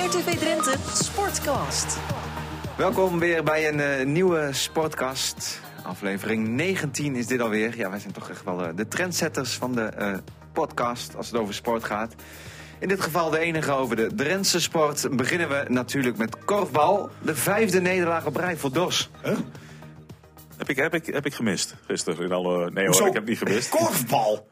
RTV Drenthe Sportcast. Welkom weer bij een eh, nieuwe Sportcast. Aflevering 19 is dit alweer. Ja, wij zijn toch echt wel eh, de trendsetters van de eh, podcast als het over sport gaat. In dit geval de enige over de Drentse sport. Beginnen we natuurlijk met korfbal. De vijfde nederlaag op rij voor DOS. Heb ik, heb, ik, heb ik gemist gisteren in alle... Nee hoor, ik heb niet gemist. Korfbal.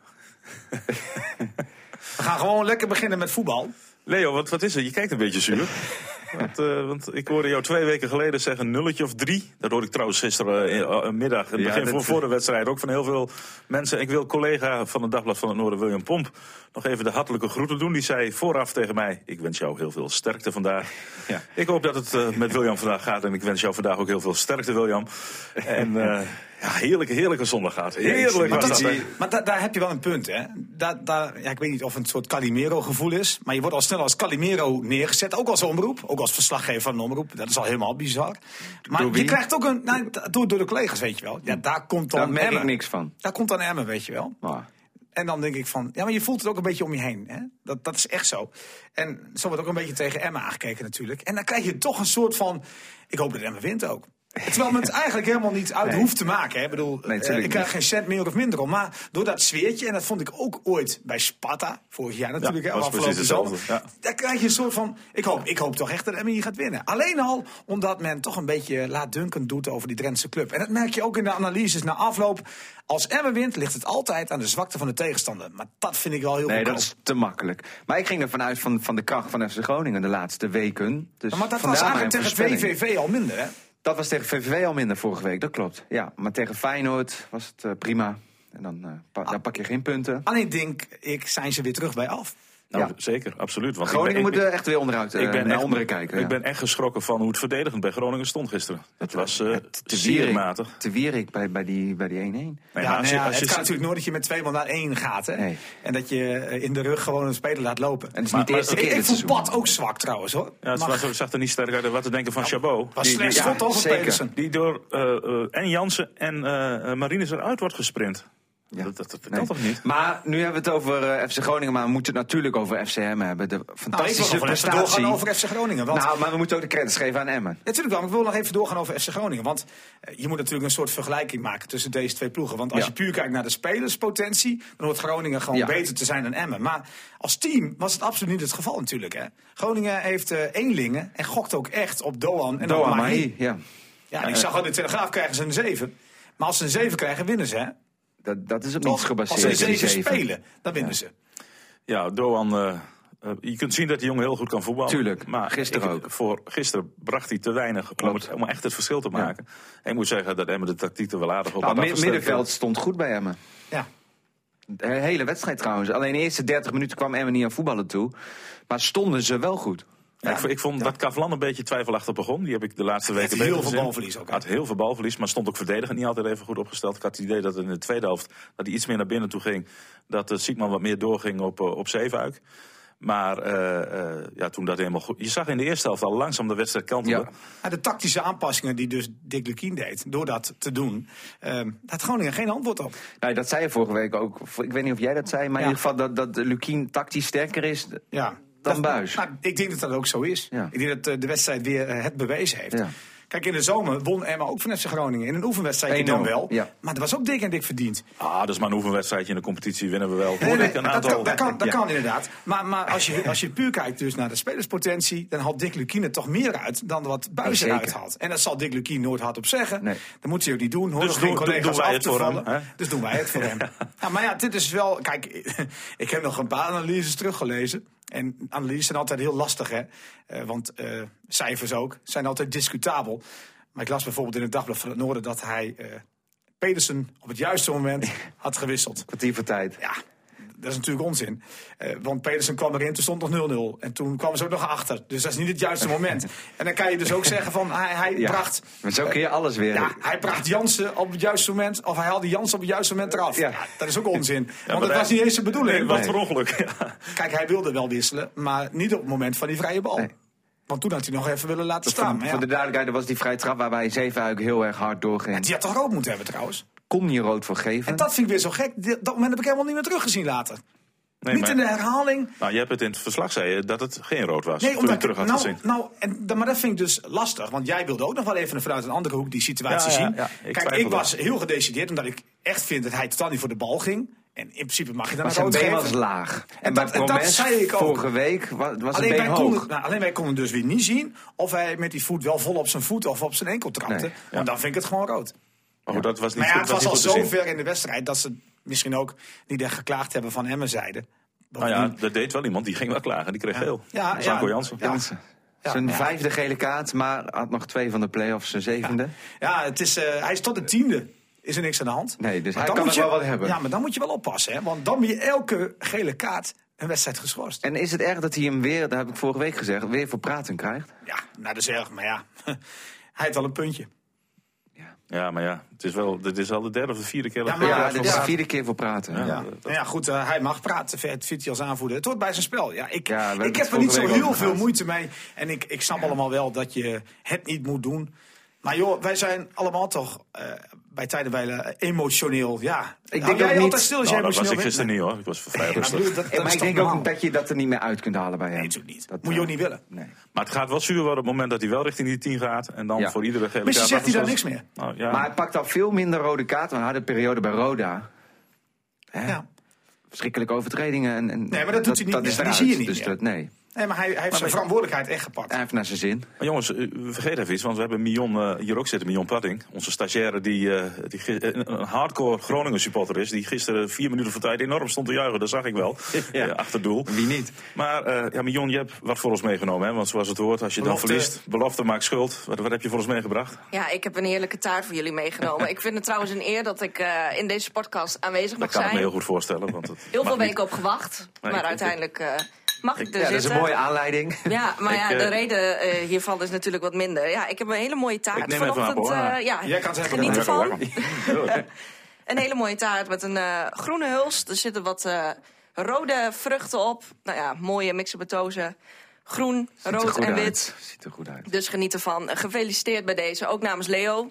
We gaan gewoon lekker beginnen met voetbal. Leo, wat, wat is er? Je kijkt een beetje zuur. want, eh, want ik hoorde jou twee weken geleden zeggen nulletje of drie. Dat hoorde ik trouwens gisteren eh, middag. In het Ja, begin voor, voor de wedstrijd ook van heel veel mensen. Ik wil collega van het Dagblad van het Noorden, William Pomp, nog even de hartelijke groeten doen. Die zei vooraf tegen mij, ik wens jou heel veel sterkte vandaag. Ja. Ik hoop dat het met William vandaag gaat. En ik wens jou vandaag ook heel veel sterkte, William. En ja, heerlijke, heerlijke zondag gaat. Heerlijk Maar, was dat, maar da- daar heb je wel een punt, hè? Daar, daar, ja, ik weet niet of het een soort Calimero-gevoel is. Maar je wordt al snel als Calimero neergezet. Ook als omroep. Ook als verslaggever van een omroep. Dat is al helemaal bizar. Maar Door je krijgt ook een... Nou, door, door de collega's, weet je wel. Ja, daar komt dan Daar merk ik niks van. Daar komt dan Emmen, weet je wel. Ah. En dan denk ik van, ja, maar je voelt het ook een beetje om je heen. Hè? Dat, dat is echt zo. En zo wordt ook een beetje tegen Emma aangekeken natuurlijk. En dan krijg je toch een soort van, ik hoop dat Emma wint ook. Terwijl men het eigenlijk helemaal niet uit Nee. hoeft te maken. Hè? Ik bedoel, Nee, eh, ik krijg geen cent meer of minder om. Maar door dat sfeertje, en dat vond ik ook ooit bij Sparta, vorig jaar natuurlijk, Ja, hè, afgelopen zomer. ja. Daar krijg je een soort van, ik hoop, ik hoop toch echt dat hier gaat winnen. Alleen al omdat men toch een beetje laatdunkend doet over die Drentse club. En dat merk je ook in de analyses na afloop. Als Emma wint, ligt het altijd aan de zwakte van de tegenstander. Maar dat vind ik wel heel Nee, goedkoop. dat is te makkelijk. Maar ik ging ervan uit van, van de kracht van FC Groningen de laatste weken. Dus maar dat was eigenlijk tegen. VVV al minder, hè? Dat was tegen VVV al minder vorige week, dat klopt. Ja, maar tegen Feyenoord was het eh, prima. En dan, eh, pa- dan pak je geen punten. Alleen denk ik, zijn ze weer terug bij af. Nou, Ja. zeker, absoluut. Want ik Groningen moet echt weer onderuit eh, ik ben naar echt, onderen kijken. Ik ja. ben echt geschrokken van hoe het verdedigend bij Groningen stond gisteren. Het was eh te wierig, te wierig bij, bij die 1-1. Bij die 1-1. Nee, ja, maar nou als je- ja, als je het ziet- natuurlijk nooit dat je met twee man naar één gaat, hè? Nee. En dat je eh, in de rug gewoon een speler laat lopen. En het is Maar- niet de eerste maar- keer ik ik vond. Pat ook zwak trouwens, hoor. Ja, het was, zag er niet sterk uit wat te denken van Chabot. was Die- slecht die, door eh, eh, en Jansen en eh Marines eruit wordt gesprint. Ja. Dat, dat, toch niet? Maar nu hebben we het over eh, FC Groningen, maar we moeten het natuurlijk over FCM hebben. De Nou, ik wil fantastische prestatie. doorgaan over FC Groningen. Want Nou, maar we moeten ook de credits geven aan Emmen. Ja, natuurlijk wel. Maar ik wil nog even doorgaan over FC Groningen. Want eh, je moet natuurlijk een soort vergelijking maken tussen deze twee ploegen. Want als Ja. je puur kijkt naar de spelerspotentie, dan hoort Groningen gewoon Ja. beter te zijn dan Emmen. Maar als team was het absoluut niet het geval natuurlijk. Hè. Groningen heeft eh eenlingen en gokt ook echt op Doan en Doan Mahi. Mahi, ja. Ja, en ik zag al de Telegraaf krijgen ze een 7. Maar als ze een 7 krijgen, winnen ze. Hè? Dat, dat is op niets gebaseerd. Als ze een die 7 zeven. spelen, dan winnen ze. Ja, Doan. eh, eh, je kunt zien dat die jongen heel goed kan voetballen. Tuurlijk, maar gisteren ik- ook. Voor gisteren bracht hij te weinig om, Klopt. het- om echt het verschil te maken. En ik moet zeggen dat Emmen de tactiek er wel aardig op Nou, had afgestemd. middenveld stond goed bij Emmen. Ja. De hele wedstrijd trouwens. Alleen de eerste 30 minuten kwam Emmen niet aan voetballen toe. Maar stonden ze wel goed. Ja, ik, vond- ik vond dat Kavlan een beetje twijfelachtig begon. Die heb ik de laatste weken beter heel veel balverlies ook? Had heel veel balverlies, maar stond ook verdedigend niet altijd even goed opgesteld. Ik had het idee dat in de tweede helft dat hij iets meer naar binnen toe ging. Dat uh, Siekman wat meer doorging op, uh, op Zeefuik. Maar uh, uh, ja, toen dat helemaal goed... Je zag in de eerste helft al langzaam de wedstrijd kantelen. Ja. Ja, de tactische aanpassingen die dus Dick Lukien deed, door dat te doen, uh, daar had Groningen geen antwoord op. Nou, dat zei je vorige week ook. Ik weet niet of jij dat zei, maar Ja. in ieder geval dat, dat Lukien tactisch sterker is Ja. Dan Dat- Buis. Nou, ik denk dat dat ook zo is. Ja. Ik denk dat eh, de wedstrijd weer eh, het bewezen heeft. Ja. Kijk, in de zomer won Emma ook van FC Groningen. In een oefenwedstrijdje 1-0, dan wel. ja. Maar dat was ook dik en dik verdiend. Ah, dat is maar een oefenwedstrijdje in de competitie. Winnen we wel. Nee, nee, een dat, aantal... kan, dat, kan, dat Ja. kan inderdaad. Maar, maar als, je, als je puur kijkt dus naar de spelerspotentie... dan haalt Dick Lukien er toch meer uit dan wat Buis Zeker. eruit haalt. En dat zal Dick Lukien nooit hardop zeggen. Nee. Dat moet hij ook niet doen. Hoor Dus geen doen- doen- collega's doen wij af het te voor hem, vallen. hè? Dus doen wij het voor hem. Ja, maar ja, dit is wel... Kijk, ik heb nog een paar analyses teruggelezen. En analyses zijn altijd heel lastig, hè. Eh, want eh, cijfers ook zijn altijd discutabel. Maar ik las bijvoorbeeld in het Dagblad van het Noorden... dat hij eh, Pedersen op het juiste moment had gewisseld. Kwartier voor tijd. Ja, dat is natuurlijk onzin. Eh, want Pedersen kwam erin, toen stond nog 0-0. En toen kwamen ze ook nog achter. Dus dat is niet het juiste moment. En dan kan je dus ook zeggen van hij, hij Ja. bracht... Maar zo kun je alles weer. Ja, hij bracht Jansen op het juiste moment. Of hij haalde Jansen op het juiste moment eraf. Ja. Ja. dat is ook onzin. want dat hij- was niet eens de bedoeling. Nee, wat ongeluk. Ja. Kijk, hij wilde wel wisselen. Maar niet op het moment van die vrije bal. Nee. Want toen had hij nog even willen laten staan. voor, ja, voor de duidelijkheid, er was die vrije trap waarbij Zevenhuik heel erg hard doorging. Die had toch rood moeten hebben trouwens. Kon je rood voor geven? En dat vind ik weer zo gek. Dat moment heb ik helemaal niet meer teruggezien later. Nee, niet maar- in de herhaling. Nou, je hebt het in het verslag zei je dat het geen rood was. Nee, toen omdat ik terug had nou, gezien. nou, en, maar dat vind ik dus lastig. Want jij wilde ook nog wel even vanuit een andere hoek die situatie Ja, ja, zien. ja, ik Kijk, ik was heel gedecideerd omdat ik echt vind dat hij totaal niet voor de bal ging. En in principe mag je dan Maar rood been geven. was laag. En, dat- en dat zei ik ook. vorige week wa- was het Alleen been wij, hoog. konden, nou, alleen wij konden dus weer niet zien of hij met die voet wel vol op zijn voet of op zijn enkel trapte. Want dan vind ik het gewoon rood. Maar goed, dat was niet Maar ja, het was al niet zo goed te zien. ver in de wedstrijd dat ze misschien ook niet echt geklaagd hebben van Emmen zijde. Nou ja, dat deed wel iemand, die ging wel klagen. Die kreeg. Ja, Sanko ja. Jansen. Ja. Jansen. Ja, Zijn ja. vijfde gele kaart, maar had nog twee van de play-offs, zijn zevende. Ja, het is, eh, hij is tot de tiende. Is er niks aan de hand. Nee, dus Maar hij kan moet nog je- wel wat hebben. Ja, maar dan moet je wel oppassen. Hè? Want dan ben je elke gele kaart een wedstrijd geschorst. En is het erg dat hij hem weer, dat heb ik vorige week gezegd, weer voor praten krijgt? Ja, nou dat is erg. Maar ja, hij heeft wel een puntje. Ja, maar ja, het is, wel, dit is al de derde of de vierde keer dat Ja, maar- Ja, dit is de vierde keer voor praten. Ja. Ja, dat- nou ja goed, eh, hij mag praten, het vindt hij als aanvoerder. Het hoort bij zijn spel. Ja, ik Ja, ik heb er niet zo heel veel moeite mee. En ik, ik snap allemaal wel dat je het niet moet doen. Maar joh, wij zijn allemaal toch eh, bij tijden bij eh, emotioneel. Ja, denk Hou ook jij niet- altijd stil als Nou, jij dat was ik gisteren Nee. niet hoor. Ik was vrij Maar, rustig. dat, dat maar ik denk ook dat je dat er niet meer uit kunt halen bij hem. Nee, natuurlijk niet. Dat, Moet je ook eh, niet willen. Nee. Maar het gaat wel zuur worden op het moment dat hij wel richting die 10 gaat. En dan Ja. voor iedere gele Misschien kaart zegt hij dan niks meer. Nou, ja. Maar hij pakt al veel minder rode kaarten. Want hij had een periode bij Roda. Hè? Ja. Verschrikkelijke overtredingen. En, en Nee, maar dat doet hij niet dat is eruit. zie je niet dus dat, nee. Nee, maar hij, hij heeft zijn verantwoordelijkheid echt gepakt. Hij heeft naar zijn zin. Maar jongens, we vergeten even iets, want we hebben Mion eh, hier ook zitten, Mion Padding. Onze stagiaire die, eh, die eh, een hardcore Groningen supporter is. Die gisteren vier minuten voor tijd enorm stond te juichen, dat zag ik wel. Ja. Eh, achter doel. Wie niet? Maar eh ja, Mion, je hebt wat voor ons meegenomen. Hè? Want zoals het hoort, als je Belofte. dan verliest, belofte maakt schuld. Wat, wat heb je voor ons meegebracht? Ja, ik heb een heerlijke taart voor jullie meegenomen. ik vind het trouwens een eer dat ik eh, in deze podcast aanwezig Dat mag kan ik me zijn. heel goed voorstellen. Want het Heel veel weken op gewacht. Nee, maar ik- uiteindelijk eh, mag ik er Ja, dat is een mooie aanleiding. Ja, maar ja, Ik, eh, de reden eh, hiervan is natuurlijk wat minder. Ja, ik heb een hele mooie taart Ik neem vanochtend. eh, ja, Jij kan het even geniet ervan. Een hele mooie taart met een groene huls. Er zitten wat rode vruchten op. Nou ja, mooie mixen Groen, Ziet rood en uit. wit. Ziet er goed uit. Dus geniet ervan. Gefeliciteerd bij deze, ook namens Leo.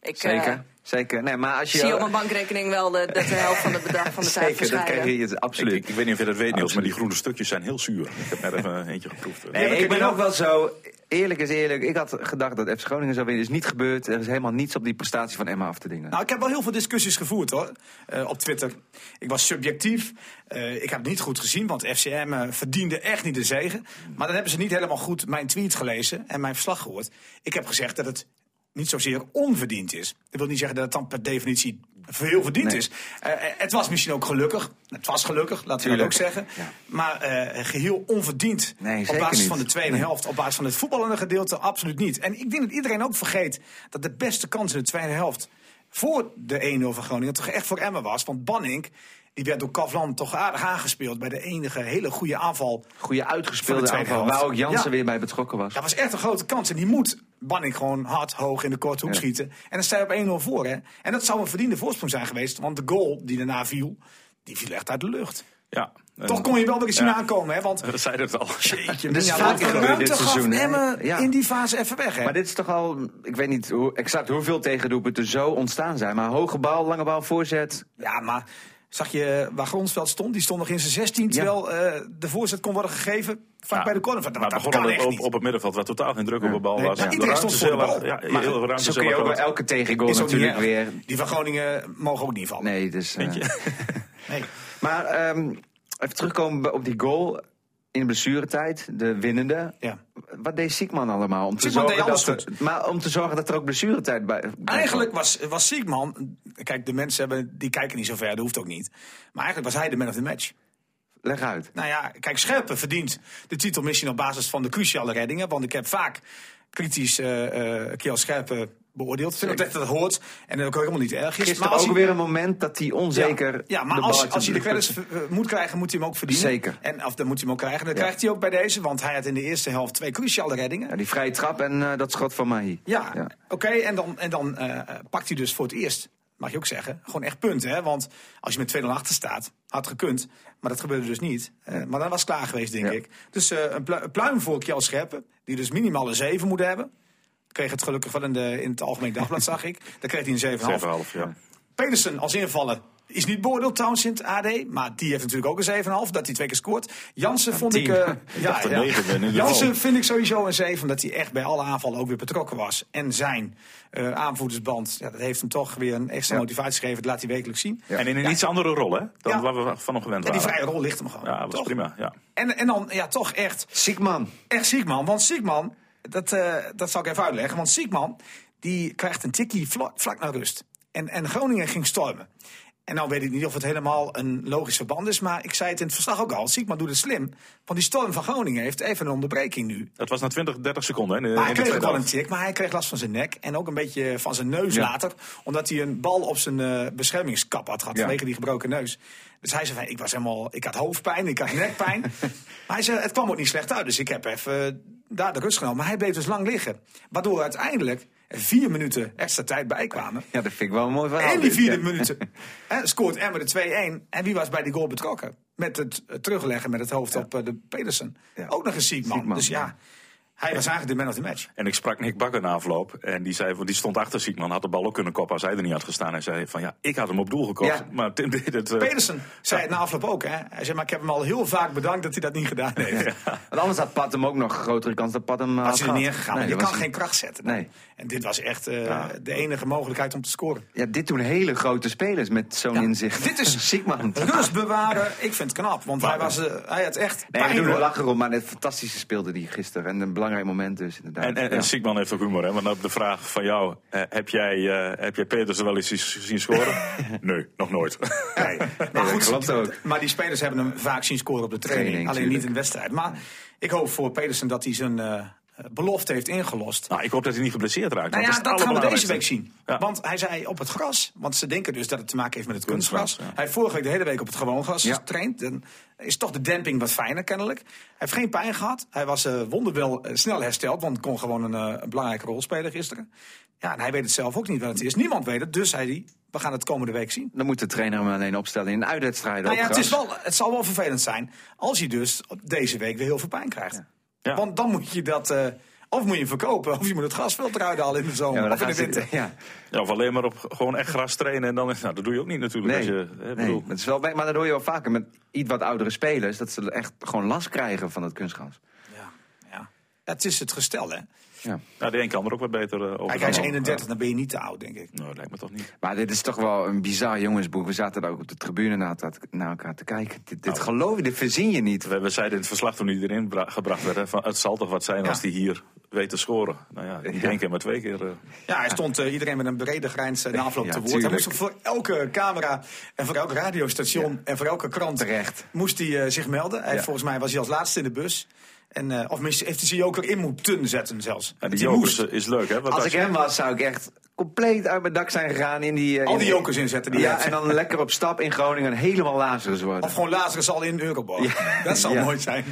Ik, eh, Zeker. Zeker. Nee, maar als je... zie op mijn bankrekening wel de, dat de helft van het bedrag van de taart Zeker, dat krijg je het absoluut. ik, ik weet niet of je dat weet, Niels, maar die groene stukjes zijn heel zuur. Ik heb net even eentje geproefd. Nee, ik ik ben ook wel zo. Eerlijk is eerlijk. Ik had gedacht dat FC Groningen zou winnen. is niet gebeurd. Er is helemaal niets op die prestatie van Emma af te dingen. Nou, ik heb wel heel veel discussies gevoerd hoor, eh, op Twitter. Ik was subjectief. Eh, ik heb het niet goed gezien, want FCM eh, verdiende echt niet de zegen. Maar dan hebben ze niet helemaal goed mijn tweet gelezen en mijn verslag gehoord. Ik heb gezegd dat het niet zozeer onverdiend is. Dat wil niet zeggen dat het dan per definitie heel verdiend Nee. is. Eh, eh, het was misschien ook gelukkig. Het was gelukkig, laten we dat ook zeggen. Ja. Maar eh, geheel onverdiend. Nee, op basis niet. van de tweede helft, op basis van het voetballende gedeelte, absoluut niet. En ik denk dat iedereen ook vergeet dat de beste kans in de tweede helft voor de 1-0 van Groningen toch echt voor Emmen was. Want Banning, die werd door Kavlan toch aardig aangespeeld bij de enige hele goede aanval. Goede uitgespeelde aanval. helft. Waar ook Jansen Ja. weer bij betrokken was. Dat was echt een grote kans. En die moet Banning gewoon hard, hoog in de korte hoek Ja. schieten. En dan sta je op 1-0 voor. Hè? En dat zou een verdiende voorsprong zijn geweest. Want de goal die daarna viel, die viel echt uit de lucht. Ja. Toch kon je wel weer eens zien Ja. aankomen. Hè? Want Dat zei het al. jeetje, wat een gebeurd ruimte dit gaf seizoen? Emmen Ja. in die fase even weg. Hè? Maar dit is toch al, ik weet niet hoe, exact hoeveel tegendoelpunten zo ontstaan zijn. Maar hoge bal, lange bal, voorzet. Ja, maar zag je waar Gronsveld stond? Die stond nog in zijn 16, terwijl eh, de voorzet kon worden gegeven vaak Ja, bij de corner. Dat, Maar dat begon kan al echt op, niet. op het middenveld waar totaal geen druk op de bal Nee, was. ja. De Iedereen stond voor de bal. Ja, Maar heel ruimte zo kun je ook bij elke tegengoal natuurlijk weer. Die van Groningen mogen ook niet vallen. Nee, dus... eh? Nee. Maar ehm, even terugkomen op die goal in de blessuretijd, de winnende. Ja. Wat deed Siekman allemaal? Om te, Siekman zorgen dat er, maar om te zorgen dat er ook blessuretijd bij... bij Eigenlijk was, was Siegman, kijk, de mensen hebben, die kijken niet zo ver, dat hoeft ook niet. Maar eigenlijk was hij de man of the match. Leg uit. Nou ja, kijk, Scherpen verdient de titel misschien op basis van de cruciale reddingen. Want ik heb vaak kritisch eh eh Kiel Scherpen beoordeeld. Ik vind dat het hoort en dat ook helemaal niet erg is. Gisteren als ook hij- weer een moment dat hij onzeker... Ja, ja maar als, als hij de credits moet krijgen, moet hij hem ook verdienen. Zeker. En, of dan moet hij hem ook krijgen. Dat Ja. krijgt hij ook bij deze, want hij had in de eerste helft twee cruciale reddingen. Ja, die vrije trap en eh, dat schot van Mahi. Ja, Ja. oké. en dan, en dan eh, pakt hij dus voor het eerst, mag je ook zeggen, gewoon echt punten. Hè? Want als je met 2-0 achter staat, had gekund. Maar dat gebeurde dus niet. Eh, maar dan was het klaar geweest, denk Ja. ik. Dus eh, een, plu- een pluim voor Kjell Scherpen, die dus minimaal een 7 moet hebben. Kreeg het gelukkig wel in, de, in het Algemeen Dagblad, zag ik. Daar kreeg hij een 7,5. 7,5, ja. Pedersen als invaller Is niet beoordeeld trouwens in het AD, maar die heeft natuurlijk ook een 7,5, dat hij twee keer scoort. Jansen vond ik... eh, ja, ja. ieder Jansen vind ik sowieso een 7, omdat hij echt bij alle aanvallen ook weer betrokken was. En zijn eh, aanvoerdersband, ja, dat heeft hem toch weer een extra Ja. motivatie gegeven. Dat laat hij wekelijks zien. En in een iets andere rol, hè? Dan Ja. waar we van hem gewend En die waren. vrije rol ligt hem gewoon. Ja, dat was toch? prima. Ja. En, en dan, ja, toch echt Siekman. Echt Siekman. Want Siekman, dat, eh, dat zal ik even uitleggen. Want Siekman, die krijgt een tikkie vlak, vlak naar rust. En, en Groningen ging stormen. En nou weet ik niet of het helemaal een logisch verband is. Maar ik zei het in het verslag ook al. Siekman doet het slim. Want die storm van Groningen heeft even een onderbreking nu. Dat was na 20, 30 seconden. Hè, in de- Maar hij kreeg ook wel een tik, maar hij kreeg last van zijn nek. En ook een beetje van zijn neus Ja. later. Omdat hij een bal op zijn eh, beschermingskap had gehad. Ja. Vanwege die gebroken neus. Dus hij zei van, ik was helemaal, ik had hoofdpijn, ik had nekpijn. maar hij zei, het kwam ook niet slecht uit. Dus ik heb even eh, daar de rust genomen. Maar hij bleef dus lang liggen. Waardoor uiteindelijk er vier minuten extra tijd bij kwamen. Ja, dat vind ik wel een mooi verhaal. En die vierde minuten hè, scoort Emmer de 2-1. En wie was bij die goal betrokken? Met het eh, terugleggen met het hoofd op eh, de Pedersen. Ja. Ook nog een Siekman. Siekman, Dus ja. Hij was eigenlijk de man of the match. En ik sprak Nick Bakker na afloop. En die zei, want die stond achter Siekman. Had de bal ook kunnen koppen als hij er niet had gestaan. Hij zei van ja, ik had hem op doel gekopt. Ja. Maar Tim deed het. eh, Pedersen zei het na afloop ook. Hè? Hij zei, maar ik heb hem al heel vaak bedankt dat hij dat niet gedaan heeft. Want anders had Pat hem ook nog een grotere kans dat Pat hem eh, Als had er neergegaan. Nee, je kan geen kracht zetten. Nee. En dit was echt eh, de enige mogelijkheid om te scoren. Ja, dit doen hele grote spelers met zo'n Ja, inzicht. dit is- Siekman. Rust bewaren, ik vind het knap. Want hij, was, hij had echt Nee, we doen er lachen om, maar het fantastische speelde die gisteren. En een belangrijk moment dus inderdaad. En, en, en Ja. Siekman heeft ook humor, hè? Want op de vraag van jou: eh, heb, jij, eh, heb jij Pedersen wel eens zien scoren? nee, nog nooit. Nee. Maar dat goed, klopt ook. maar die spelers hebben hem vaak zien scoren op de training. Training, alleen niet in de wedstrijd. Maar ik hoop voor Pedersen dat hij zijn eh, belofte heeft ingelost. nou, ik hoop dat hij niet geblesseerd raakt. Nou ja, het dat gaan we deze week zien. Ja. Want hij zei op het gras. Want ze denken dus dat het te maken heeft met het kunstgras. Kunstgras, ja. Hij heeft vorige week de hele week op het gewoon gras getraind. Dan is toch de demping wat fijner kennelijk. Hij heeft geen pijn gehad. Hij was eh wonderwel eh, snel hersteld. Want kon gewoon een, eh, een belangrijke rol spelen gisteren. Ja, en hij weet het zelf ook niet wat het is. Niemand weet het. Dus zei hij, we gaan het komende week zien. Dan moet de trainer hem alleen opstellen in uitwedstrijden Nou ja, het, is wel, het zal wel vervelend zijn als hij dus deze week weer heel veel pijn krijgt. Ja. Want dan moet je dat... eh, of moet je hem verkopen, of je moet het grasveld eruit halen in de zomer. Ja, maar of in de winter. ja. Ja, of alleen maar op gewoon echt gras trainen. En dan, nou, dat doe je ook niet natuurlijk. Nee, Als je, hè, nee. bedoel, Het is wel, maar dat hoor je wel vaker met iets wat oudere spelers. Dat ze echt gewoon last krijgen van het kunstgras. Ja, ja. Het is het gestel, hè. Ja. nou, de een kan er ook wat beter eh, over Kijk, hij is dan- 31, dan ben je niet te oud, denk ik. Nou, lijkt me toch niet. Maar dit is toch wel een bizar jongensboek. We zaten daar ook op de tribune naar, naar elkaar te kijken. Dit, dit geloof je, dit verzin je niet. We, we zeiden in het verslag toen hij erin bra- gebracht werd... Hè, van, het zal toch wat zijn Ja. als hij hier weet te scoren. Nou ja, niet één keer, maar twee keer. eh. Ja, hij stond eh, iedereen met een brede grijns na afloop Ja, te woord. Hij moest voor elke camera en voor elk radiostation en voor elke krant Terecht. moest hij zich melden. Volgens mij was hij als laatste in de bus. En, eh, of misschien heeft hij zijn joker in moeten zetten zelfs. Ja, die joker moest is, is leuk, hè? Want Als ik hem was, zou ik echt compleet uit mijn dak zijn gegaan in die... eh, al in- die jokers inzetten. Die Ja, en dan lekker op stap in Groningen en helemaal Lazarus worden. Of gewoon Lazarus al in Euroborg. Dat zou Ja. mooi zijn.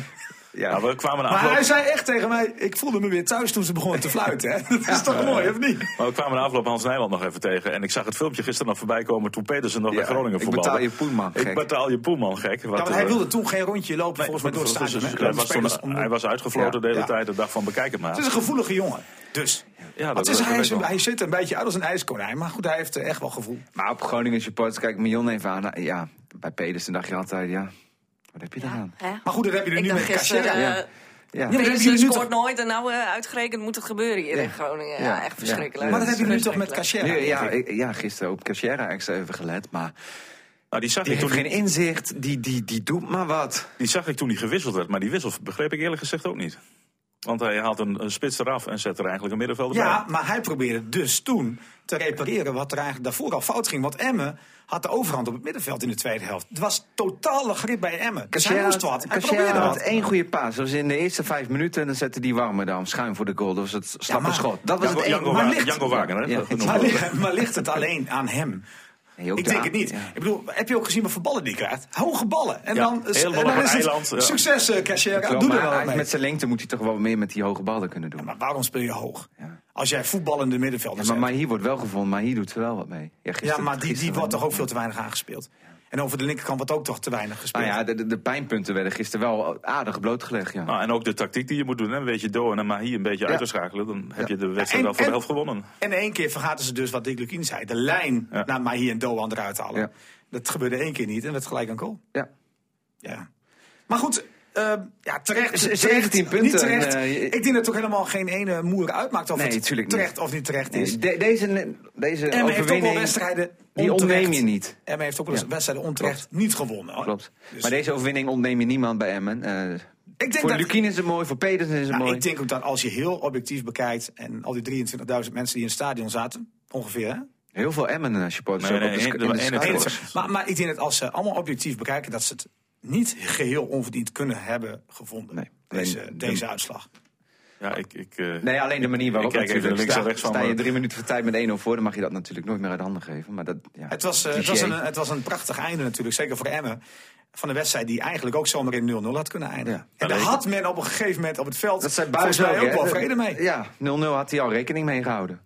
Ja. Nou, we kwamen Maar afloop, hij zei echt tegen mij, ik voelde me weer thuis toen ze begonnen te fluiten. Hè? Dat is toch mooi, of niet? maar we kwamen na afloop Hans Nijland nog even tegen. En ik zag het filmpje gisteren nog voorbij komen toen Pedersen nog Ja, bij Groningen ik voetbalde. betaal je Poelman, Ik gek. betaal je Poelman, gek. Wat, Ja, want hij eh, wilde toen geen rondje lopen volgens mij door het dus- stadion. hè? hij, was uitgefloten Ja. de hele Ja. tijd. De dag van bekijk het maar. Het is een gevoelige jongen. Dus. Ja, dat, is, hij, ik wel. hij zit een beetje uit als een ijskonijn. Maar goed, hij heeft echt wel gevoel. Maar op Groningen supporters, kijk Mion even aan. Ja, bij Pedersen dacht je altijd, ja, wat heb je eraan? Hè? Maar goed, dat heb je er Ik nu met gisteren. Ja. eh Ja. jullie nu scoort toch- nooit en nou eh, uitgerekend moet het gebeuren hier Ja. in Groningen. Ja, Ja. echt verschrikkelijk. Maar dat hebben jullie nu toch met. Cachera. Nu, ja, ja, gisteren op Cachera extra even gelet, maar Nou, die, zag die ik heeft toen, geen inzicht, die, die, die doet maar wat. die zag ik toen hij gewisseld werd. Maar die wissel begreep ik eerlijk gezegd ook niet. Want hij haalt een, een spits eraf en zet er eigenlijk een middenvelder Ja, bij. maar hij probeerde dus toen te repareren wat er eigenlijk daarvoor al fout ging. Want Emmen had de overhand op het middenveld in de tweede helft. Het was totale grip bij Emmen. Dus hij moest wat. Hij probeerde had wat. één goede paas. Dat was in de eerste vijf minuten en dan zette die warme dan schuin voor de goal. Dat was het slappe maar- schot. Dat was Jango, het Jango, één. maar Wa- ligt- Jango Wagner, hè? Ja. dat noemen Maar, we. ligt- maar ligt het alleen aan hem? Nee, Ik denk het niet. Ja. Ik bedoel, heb je ook gezien wat voor ballen die krijgt? Hoge ballen. En Ja, dan, helemaal en dan is een het eiland, ja. succes, uh. Klopt, Doe er wel mee. met zijn lengte moet hij toch wel meer met die hoge ballen kunnen doen. Maar waarom speel je hoog? Als jij voetballende middenvelders Ja, maar, maar hier wordt wel gevonden, maar hier doet ze wel wat mee. Ja, Ja, gisteren- maar die, die wordt toch ook veel te weinig aangespeeld. En over de linkerkant wordt ook toch te weinig gespeeld. Nou ja, de, de, de pijnpunten werden gisteren wel aardig blootgelegd. Ja. Nou, en ook de tactiek die je moet doen. Hè? Een beetje door en maar hier een beetje Ja. uit te schakelen. Dan heb je de wedstrijd En- wel voor de helft gewonnen. En in één keer vergaten ze dus wat Dick Lukien zei. De lijn Ja. naar Mahi en Doan eruit halen. Ja. Dat gebeurde één keer niet en werd gelijk een goal. Ja. Ja. Maar goed, eh, ja, terecht. Z- terecht, 17 punten, Niet terecht. eh, ik denk dat het ook helemaal geen ene moer uitmaakt of Nee, het niet. terecht of niet terecht is. Nee, de- deze deze Emma heeft ook wel overwinning, wedstrijden die onterecht. ontneem je niet. Emma heeft ook wel eens Ja. wedstrijden onterecht niet gewonnen. hoor. Klopt. Dus- Maar deze overwinning ontneem je niemand bij Emmen. Eh, Ik denk voor dat- Lukien is het mooi, voor Pedersen is het Nou, mooi. ik denk ook dat als je heel objectief bekijkt en al die 23.000 mensen die in het stadion zaten, ongeveer hè? Heel veel Emmen-supporters Nee, ook op nee, skybox. één- Maar, maar ik denk dat als ze allemaal objectief bekijken, dat ze het niet geheel onverdiend kunnen hebben gevonden. Nee. Deze, deze uitslag. Ja, ik, ik, eh, Nee, alleen de manier waarop Ik kijk even natuurlijk. links en sta, rechts van sta je drie minuten voor tijd met 1-0 voor, dan mag je dat natuurlijk nooit meer uit handen geven. Maar dat, ja, Het was, eh, het, was een, het was een prachtig einde natuurlijk, zeker voor Emmen. Van een wedstrijd die eigenlijk ook zomaar in 0-0 had kunnen eindigen. Ja. En daar had men op een gegeven moment op het veld Dat zei volgens Buis mij ook, ook wel vrede mee. Ja, 0-0 had hij al rekening mee gehouden.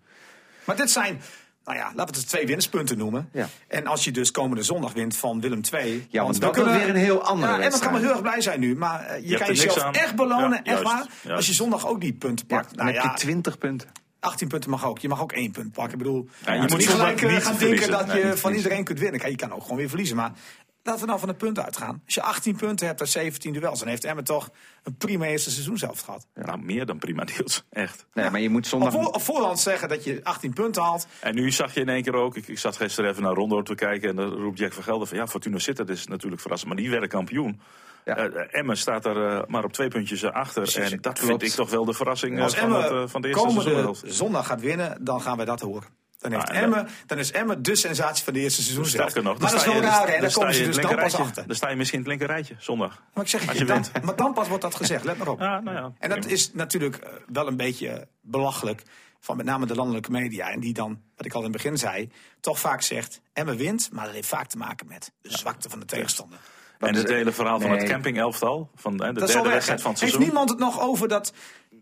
Maar dit zijn, nou ja, laten we het twee winstpunten noemen. Ja. En als je dus komende zondag wint van Willem II. Ja, want we dat wordt weer een heel andere Ja, en dan kan wedstrijd. we heel erg blij zijn nu. Maar eh, je, kan jezelf aan. echt belonen, Ja, echt juist, waar. juist. Als je zondag ook die punten Ja, pakt. dan nou heb ja, je 20 punten. 18 punten mag ook. Je mag ook één punt pakken. Ik bedoel, Ja, je je moet niet gelijk eh, niet gaan verliezen. denken dat Nee, je van iedereen kunt winnen. Kijk, je kan ook gewoon weer verliezen. Maar laten we nou van de punten uitgaan. Als je 18 punten hebt uit 17 duels, dan heeft Emmen toch een prima eerste seizoen zelf gehad. Nou, meer dan prima deels. Echt. Nee, maar je moet zondag... op voorhand zeggen dat je 18 punten haalt. En nu zag je in één keer ook, ik, ik zat gisteren even naar Rondo te kijken en dan roept Jack van Gelder van ja, Fortuna Sittard is natuurlijk verrassend, maar die werden kampioen. Ja. Eh, Emmen staat er eh, maar op twee puntjes achter Precies, en dat klopt. vind ik toch wel de verrassing eh, Als van, het, Emmen eh, van de eerste zondag gaat winnen, dan gaan wij dat horen. Dan, heeft Ah, Emmen, dan is Emmen de sensatie van de eerste seizoen. Sterker nog, maar dat is wel je- raar, hè? dan komen je ze dus dan pas achter. Dan sta je misschien in het linkerrijtje zondag. Maar ik zeg Als je, je dan, wint. maar dan pas wordt dat gezegd, let maar op. Ja, nou ja. En dat is natuurlijk eh, wel een beetje belachelijk van met name de landelijke media. En die dan, wat ik al in het begin zei, toch vaak zegt... Emmen wint, maar dat heeft vaak te maken met de zwakte van de tegenstander. En het hele verhaal van het camping-elftal, van hè, de Dat derde wedstrijd van het Heeft seizoen. niemand het nog over dat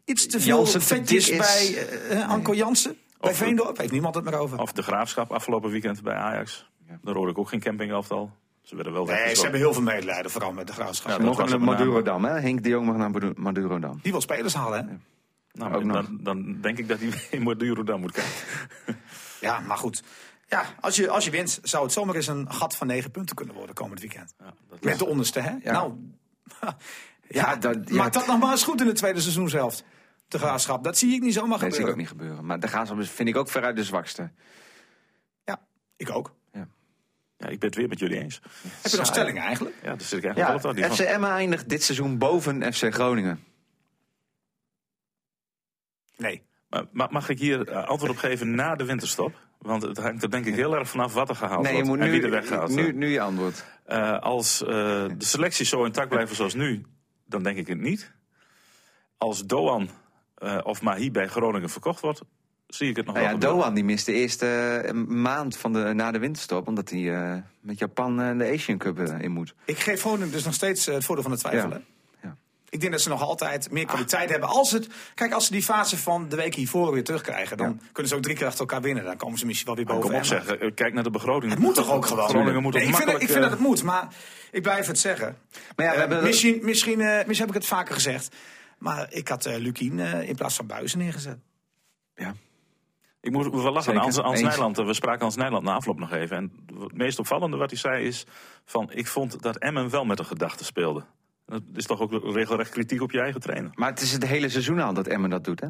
iets te veel vetjes bij eh, eh, Anko Jansen? Bij Of- Veendorp heeft niemand het meer over. Of de graafschap afgelopen weekend bij Ajax. Daar hoorde ik ook geen camping-elftal. Ze werden wel Nee, ze hebben heel veel medelijden, vooral met de graafschap. Ja, dat was naar. Madurodam, hè? Henk de Jong mag naar Madu- Madurodam. Die wil spelers halen, hè? Nou, Ook nog. dan, dan denk ik dat hij in Madurodam moet kijken. Ja, maar goed. Ja, als je, als je wint, zou het zomaar eens een gat van negen punten kunnen worden komend weekend. Ja, dat Met de onderste, hè? Ja. Nou, ja, dat- ja. maakt dat nog maar eens goed in het tweede seizoenshelft. De graafschap. Dat zie ik niet zomaar Nee, dat zie ik gebeuren. ook niet gebeuren. Maar de Graafschap is- vind ik ook veruit de zwakste. Ja, ik ook. Ja, ik ben het weer met jullie eens. Heb je nog stellingen eigenlijk? Ja, daar zit ik eigenlijk Ja, wel op. Die FC Emma eindigt dit seizoen boven FC Groningen. Nee. Maar ma- mag ik hier eh, antwoord op geven na de winterstop? Want het hangt er denk ik heel erg vanaf wat er gehaald Nee, je wordt moet en nu, wie er weggaat. nu, nu je antwoord. Eh, als eh, de selecties zo intact blijven zoals nu, dan denk ik het niet. Als Doan eh, of Mahi bij Groningen verkocht wordt, zie ik het nog Nou wel ja, gebeuren. Doan die mist de eerste eh, maand van de, na de winterstop. Omdat hij eh, met Japan eh, de Asian Cup in moet. Ik geef Groningen dus nog steeds het voordeel van de twijfel. Ja. Ik denk dat ze nog altijd meer kwaliteit hebben. Als het, kijk, als ze die fase van de week hiervoor weer terugkrijgen... dan kunnen ze ook drie keer achter elkaar winnen. Dan komen ze misschien wel weer Maar boven. kom op Emmen. zeg, eh, kijk naar de begroting. Het moet toch ook gewoon? Groningen moet Nee, ook ik, vind, ik vind dat het moet, maar ik blijf het zeggen. Maar ja, we hebben... misschien, misschien, eh, misschien heb ik het vaker gezegd. Maar ik had eh Lukien eh, in plaats van Buizen neergezet. ja. Ik moet wel lachen. Zeker, Hans. Nijland, we spraken Hans Nijland na afloop nog even. En het meest opvallende wat hij zei is... van ik vond dat Emmen wel met een gedachte speelde. Dat is toch ook regelrecht kritiek op je eigen trainer. Maar het is het hele seizoen al dat Emmen dat doet, hè?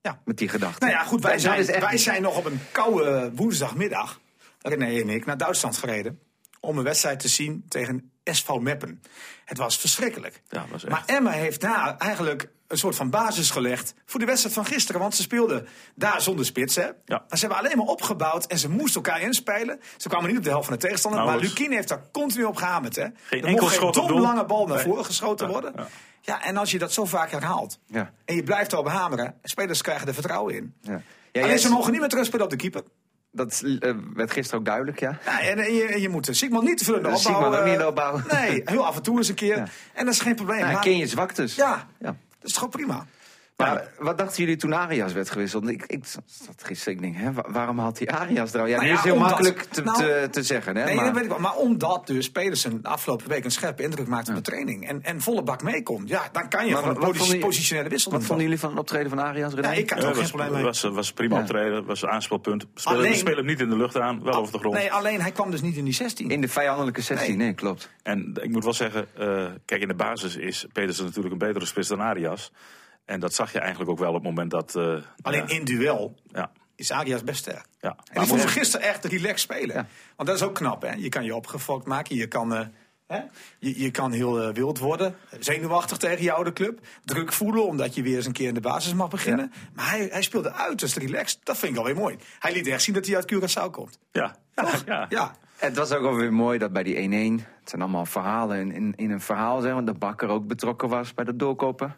Ja. Met die gedachte. Nou ja, goed, wij zijn, wij zijn nog op een koude woensdagmiddag, René en ik, naar Duitsland gereden. Om een wedstrijd te zien tegen SV Meppen. Het was verschrikkelijk. Ja, was echt. Maar Emma heeft daar eigenlijk een soort van basis gelegd voor de wedstrijd van gisteren. Want ze speelden daar zonder spits. Hè? Maar ze hebben alleen maar opgebouwd en ze moesten elkaar inspelen. Ze kwamen niet op de helft van de tegenstander. maar Nauwelijks. Lukien heeft daar continu op gehamerd. Hè? Geen er enkel mocht geen schot op dom lange bal naar Nee. voren geschoten Ja, worden. ja. Ja, en als je dat zo vaak herhaalt Ja. en je blijft erop hameren, spelers krijgen er vertrouwen in. Ja. Ja, Alleen ze mogen niet meer terugspelen op de keeper. Dat eh, werd gisteren ook duidelijk, ja. Ja, en, en je, en je moet Sigmund niet te veel in de Dus opbouw. Sigmund ook niet in de eh, opbouw. Nee, heel af en toe eens een keer. Ja. En dat is geen probleem. ja Maar- ken je zwaktes. Ja, Ja. dat is toch prima. Maar wat dachten jullie toen Arias werd gewisseld? Ik, ik zat gisteren, ik denk, hè, wa- waarom had hij Arias eruit? Ja, Nou nu ja, is het heel omdat- makkelijk te, nou, te, te zeggen, hè? Nee, maar, dat weet ik wel. Maar omdat dus Pedersen de afgelopen week een scherpe indruk maakte op de training. En, en volle bak meekomt. Ja, dan kan je Maar gewoon een positionele wissel wat vonden jullie van het optreden van Arias? René? Ja, ik had er ook geen was, probleem mee. was, was prima Ja. optreden, was een aanspelpunt. Spelen, Alleen- we spelen hem niet in de lucht aan, wel over de grond. Nee, alleen hij kwam dus niet in die 16. In de vijandelijke 16, nee, Nee. klopt. En ik moet wel zeggen, eh, kijk, in de basis is Pedersen natuurlijk een betere spits dan Arias. En dat zag je eigenlijk ook wel op het moment dat... eh, alleen in duel ja, is Arias best sterk. ja. En ik vond gisteren echt relaxed spelen. Ja. Want dat is ook knap, hè? Je kan je opgefokt maken, je kan, eh, hè? Je, je kan heel eh, wild worden, zenuwachtig tegen je oude club, druk voelen omdat je weer eens een keer in de basis mag beginnen. Maar hij, hij speelde uiterst relaxed, dat vind ik alweer mooi. Hij liet echt zien dat hij uit Curaçao komt. ja, ja, ja. Ja, Het was ook wel weer mooi dat bij die 1-1, het zijn allemaal verhalen in, in, in een verhaal, zeg, want de bakker ook betrokken was bij dat doorkopen.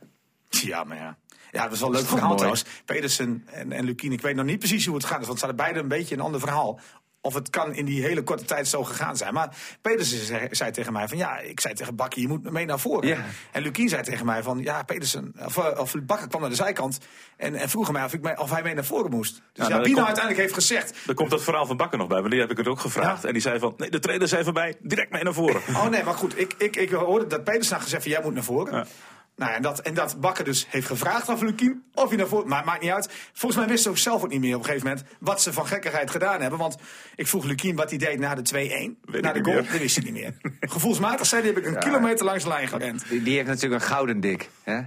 Ja maar ja. Ja, dat was wel een leuk verhaal mooi? trouwens. Pedersen en, en Lukien, ik weet nog niet precies hoe het gaat. Want ze hadden beide een beetje een ander verhaal. Of het kan in die hele korte tijd zo gegaan zijn. Maar Pedersen zei, zei tegen mij van ja, ik zei tegen Bakker, je moet mee naar voren. Ja. En Lukien zei tegen mij van ja, Pedersen, of, eh, of Bakker kwam naar de zijkant. En, en vroeg mij of, ik mee, of hij mee naar voren moest. Dus ja, wie nou komt- uiteindelijk heeft gezegd. Er komt dat verhaal van Bakker nog bij, want die heb ik het ook gevraagd. Ja. En die zei van, nee, de trainer zei voorbij, direct mee naar voren. Oh nee, maar goed, ik, ik, ik hoorde dat Pedersen had gezegd van jij moet naar voren. Nou, en, dat, en dat Bakker dus heeft gevraagd aan Lukien of hij naar voren... Maar maakt niet uit. Volgens mij wisten ze ook zelf ook niet meer op een gegeven moment... wat ze van gekkigheid gedaan hebben. Want ik vroeg Lukien wat hij deed na de 2-1. ik Na de goal, dat wist hij niet meer. Gevoelsmatig zei hij, heb ik een kilometer langs de lijn gerend. Die, die heeft natuurlijk een gouden dik. Hè? Ja,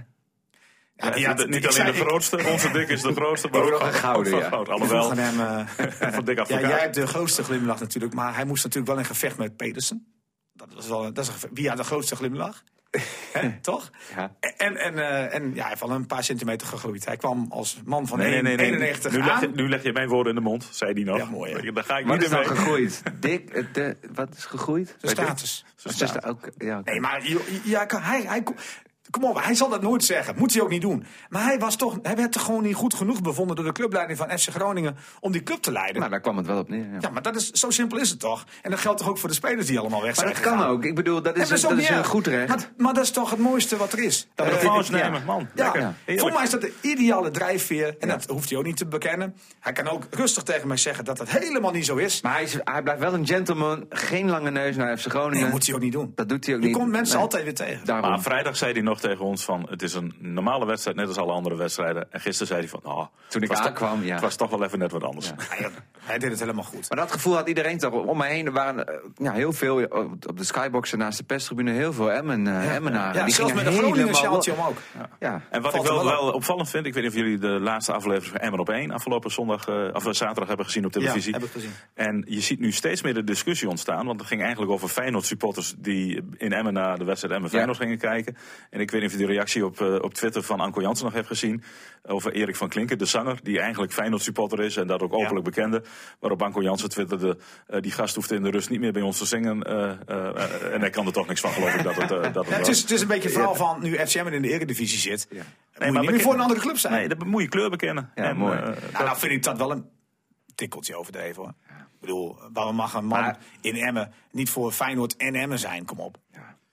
had- niet alleen zei- de ik- grootste, onze dik is de grootste, maar Ook een gouden, ja. van goud. Alhoewel, hem, eh, van dik ja, jij hebt de grootste glimlach natuurlijk. Maar hij moest natuurlijk wel in gevecht met Pedersen. Dat was wel, dat is een. Wie had de grootste glimlach? Hè, toch? Ja. En, en, eh, en ja, hij heeft al een paar centimeter gegroeid. Hij kwam als man van Nee, nee, nee. nee. 91 Nu, leg je, nu leg je mijn woorden in de mond, zei hij nog. Ja, mooi, hè? Daar ga ik Wat niet is nou gegroeid? Dik, eh, de, wat is gegroeid? Zijn status. Is dat ook? Ja, oké. Nee, maar ja, hij, hij, kom op, hij zal dat nooit zeggen. Moet hij ook niet doen. Maar hij, was toch, hij werd toch gewoon niet goed genoeg bevonden door de clubleiding van FC Groningen om die club te leiden. Nou, daar kwam het wel op neer. Ja. ja, maar dat is, zo simpel is het toch? En dat geldt toch ook voor de spelers die allemaal weg maar zijn dat kan ook. Ik bedoel, dat is, dat ook is een goed recht. Maar, maar dat is toch het mooiste wat er is. Dat revanche ja. nemen, man. Ja, voor mij is dat de ideale drijfveer. En dat hoeft hij ook niet te bekennen. Hij kan ook rustig tegen mij zeggen dat dat helemaal niet zo is. Maar hij, is, hij blijft wel een gentleman. Geen lange neus naar FC Groningen. Nee, dat moet hij ook niet doen. Dat doet hij ook Je niet. komt mensen Nee. altijd weer tegen. Daarom. Maar vrijdag zei hij nog tegen ons van, het is een normale wedstrijd, net als alle andere wedstrijden. En gisteren zei hij van, oh, Toen ik het was toch- aankwam, ja. Het was toch wel even net wat anders. Ja. Hij, hij deed het helemaal goed. Maar dat gevoel had iedereen toch om me heen. Er waren eh, ja, heel veel op op de skyboxen naast de perstribune heel veel Emmen, eh Emmenaren. Ja, die zelfs met een Groningen helemaal sjaaltje om ook. Ja. En wat Valt ik wel, wel wel opvallend vind, ik weet niet of jullie de laatste aflevering van Emmen op 1 afgelopen zondag, eh, of eh, zaterdag hebben gezien op televisie. Ja, heb ik gezien. En je ziet nu steeds meer de discussie ontstaan, want het ging eigenlijk over Feyenoord supporters die in Emmen naar de wedstrijd Emmen Feyenoord gingen kijken. En ik weet niet of je de reactie op, eh, op Twitter van Anko Jansen nog hebt gezien, over Erik van Klinken, de zanger, die eigenlijk Feyenoord supporter is en dat ook openlijk bekende. Waarop Anko Jansen twitterde, eh, die gast hoeft in de rust niet meer bij ons te zingen. eh, en hij kan er toch niks van geloof ik dat het, dat het Ja, het, is, het is een beetje verhaal van nu FCM in de Eredivisie zit. Nee, maar meer beken- voor een andere club zijn. Nee, dan moet je kleur bekennen. Ja, en, mooi. nou, nou vind ik dat wel een tikkeltje overdreven hoor. Ik bedoel, waarom mag een man Maar- in Emmen niet voor Feyenoord en Emmen zijn? Kom op.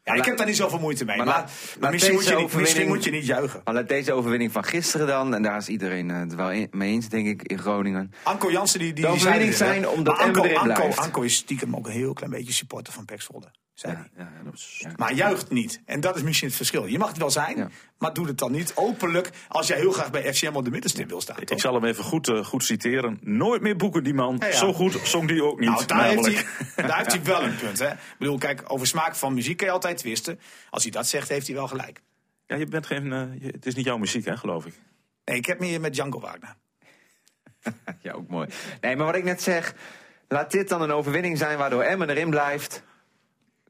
Ja, ik heb daar niet zoveel moeite mee. maar Maar, maar misschien, moet je niet, misschien moet je niet juichen. Maar laat deze overwinning van gisteren dan, en daar is iedereen eh, het wel in- mee eens, denk ik, in Groningen. Anko Jansen die, die, die hè. zijn omdat Anko, Anko. Anko is stiekem ook een heel klein beetje supporter van Pek Zwolle. Zei hij. ja, is- Maar juicht niet. En dat is misschien het verschil. Je mag het wel zijn, Ja. maar doe het dan niet openlijk als jij heel graag bij FCM op de middenstip wil staan. Ik toch? zal hem even goed, eh, goed citeren. Nooit meer boeken die man. Ja, ja. Zo goed zong die ook niet. Nou, daar heeft, hij, daar heeft hij wel een punt. Hè? Ik bedoel, kijk, over smaak van muziek kan je altijd twisten. Als hij dat zegt, heeft hij wel gelijk. Ja, je bent geen, eh, je- het is niet jouw muziek, hè, geloof ik. Nee, ik heb meer met Django Wagner. Ja, ook mooi. Nee, maar wat ik net zeg, laat dit dan een overwinning zijn waardoor Emmen erin blijft.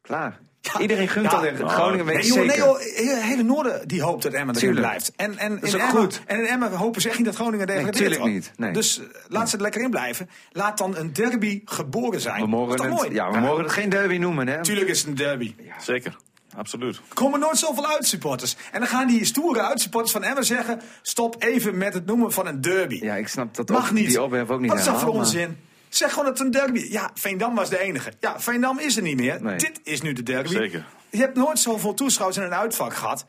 Klaar. Iedereen gunt Ja. dat in Oh. Groningen, weet Nee, joh, nee, joh, hele, Noorden die hoopt dat Emmen erin blijft. En, en, is in ook Emmen, goed. en in Emmen hopen ze echt niet dat Groningen degradeert. tuurlijk hoor. niet, nee. Dus eh, laat ze er lekker in blijven. Laat dan een derby geboren zijn. we mogen, Dat is toch het, mooi? ja, we mogen het geen derby noemen, hè? Tuurlijk is het een derby. Zeker, absoluut. Er komen nooit zoveel uitsupporters. En dan gaan die stoere uitsupporters van Emmen zeggen... stop even met het noemen van een derby. Ja, ik snap dat Mag op, niet. die ophef ook niet Wat is dat voor onzin? Zeg gewoon dat het een derby Ja, Veendam was de enige. Ja, Veendam is er niet meer. Nee. Dit is nu de derby. Zeker. Je hebt nooit zoveel toeschouwers in een uitvak gehad.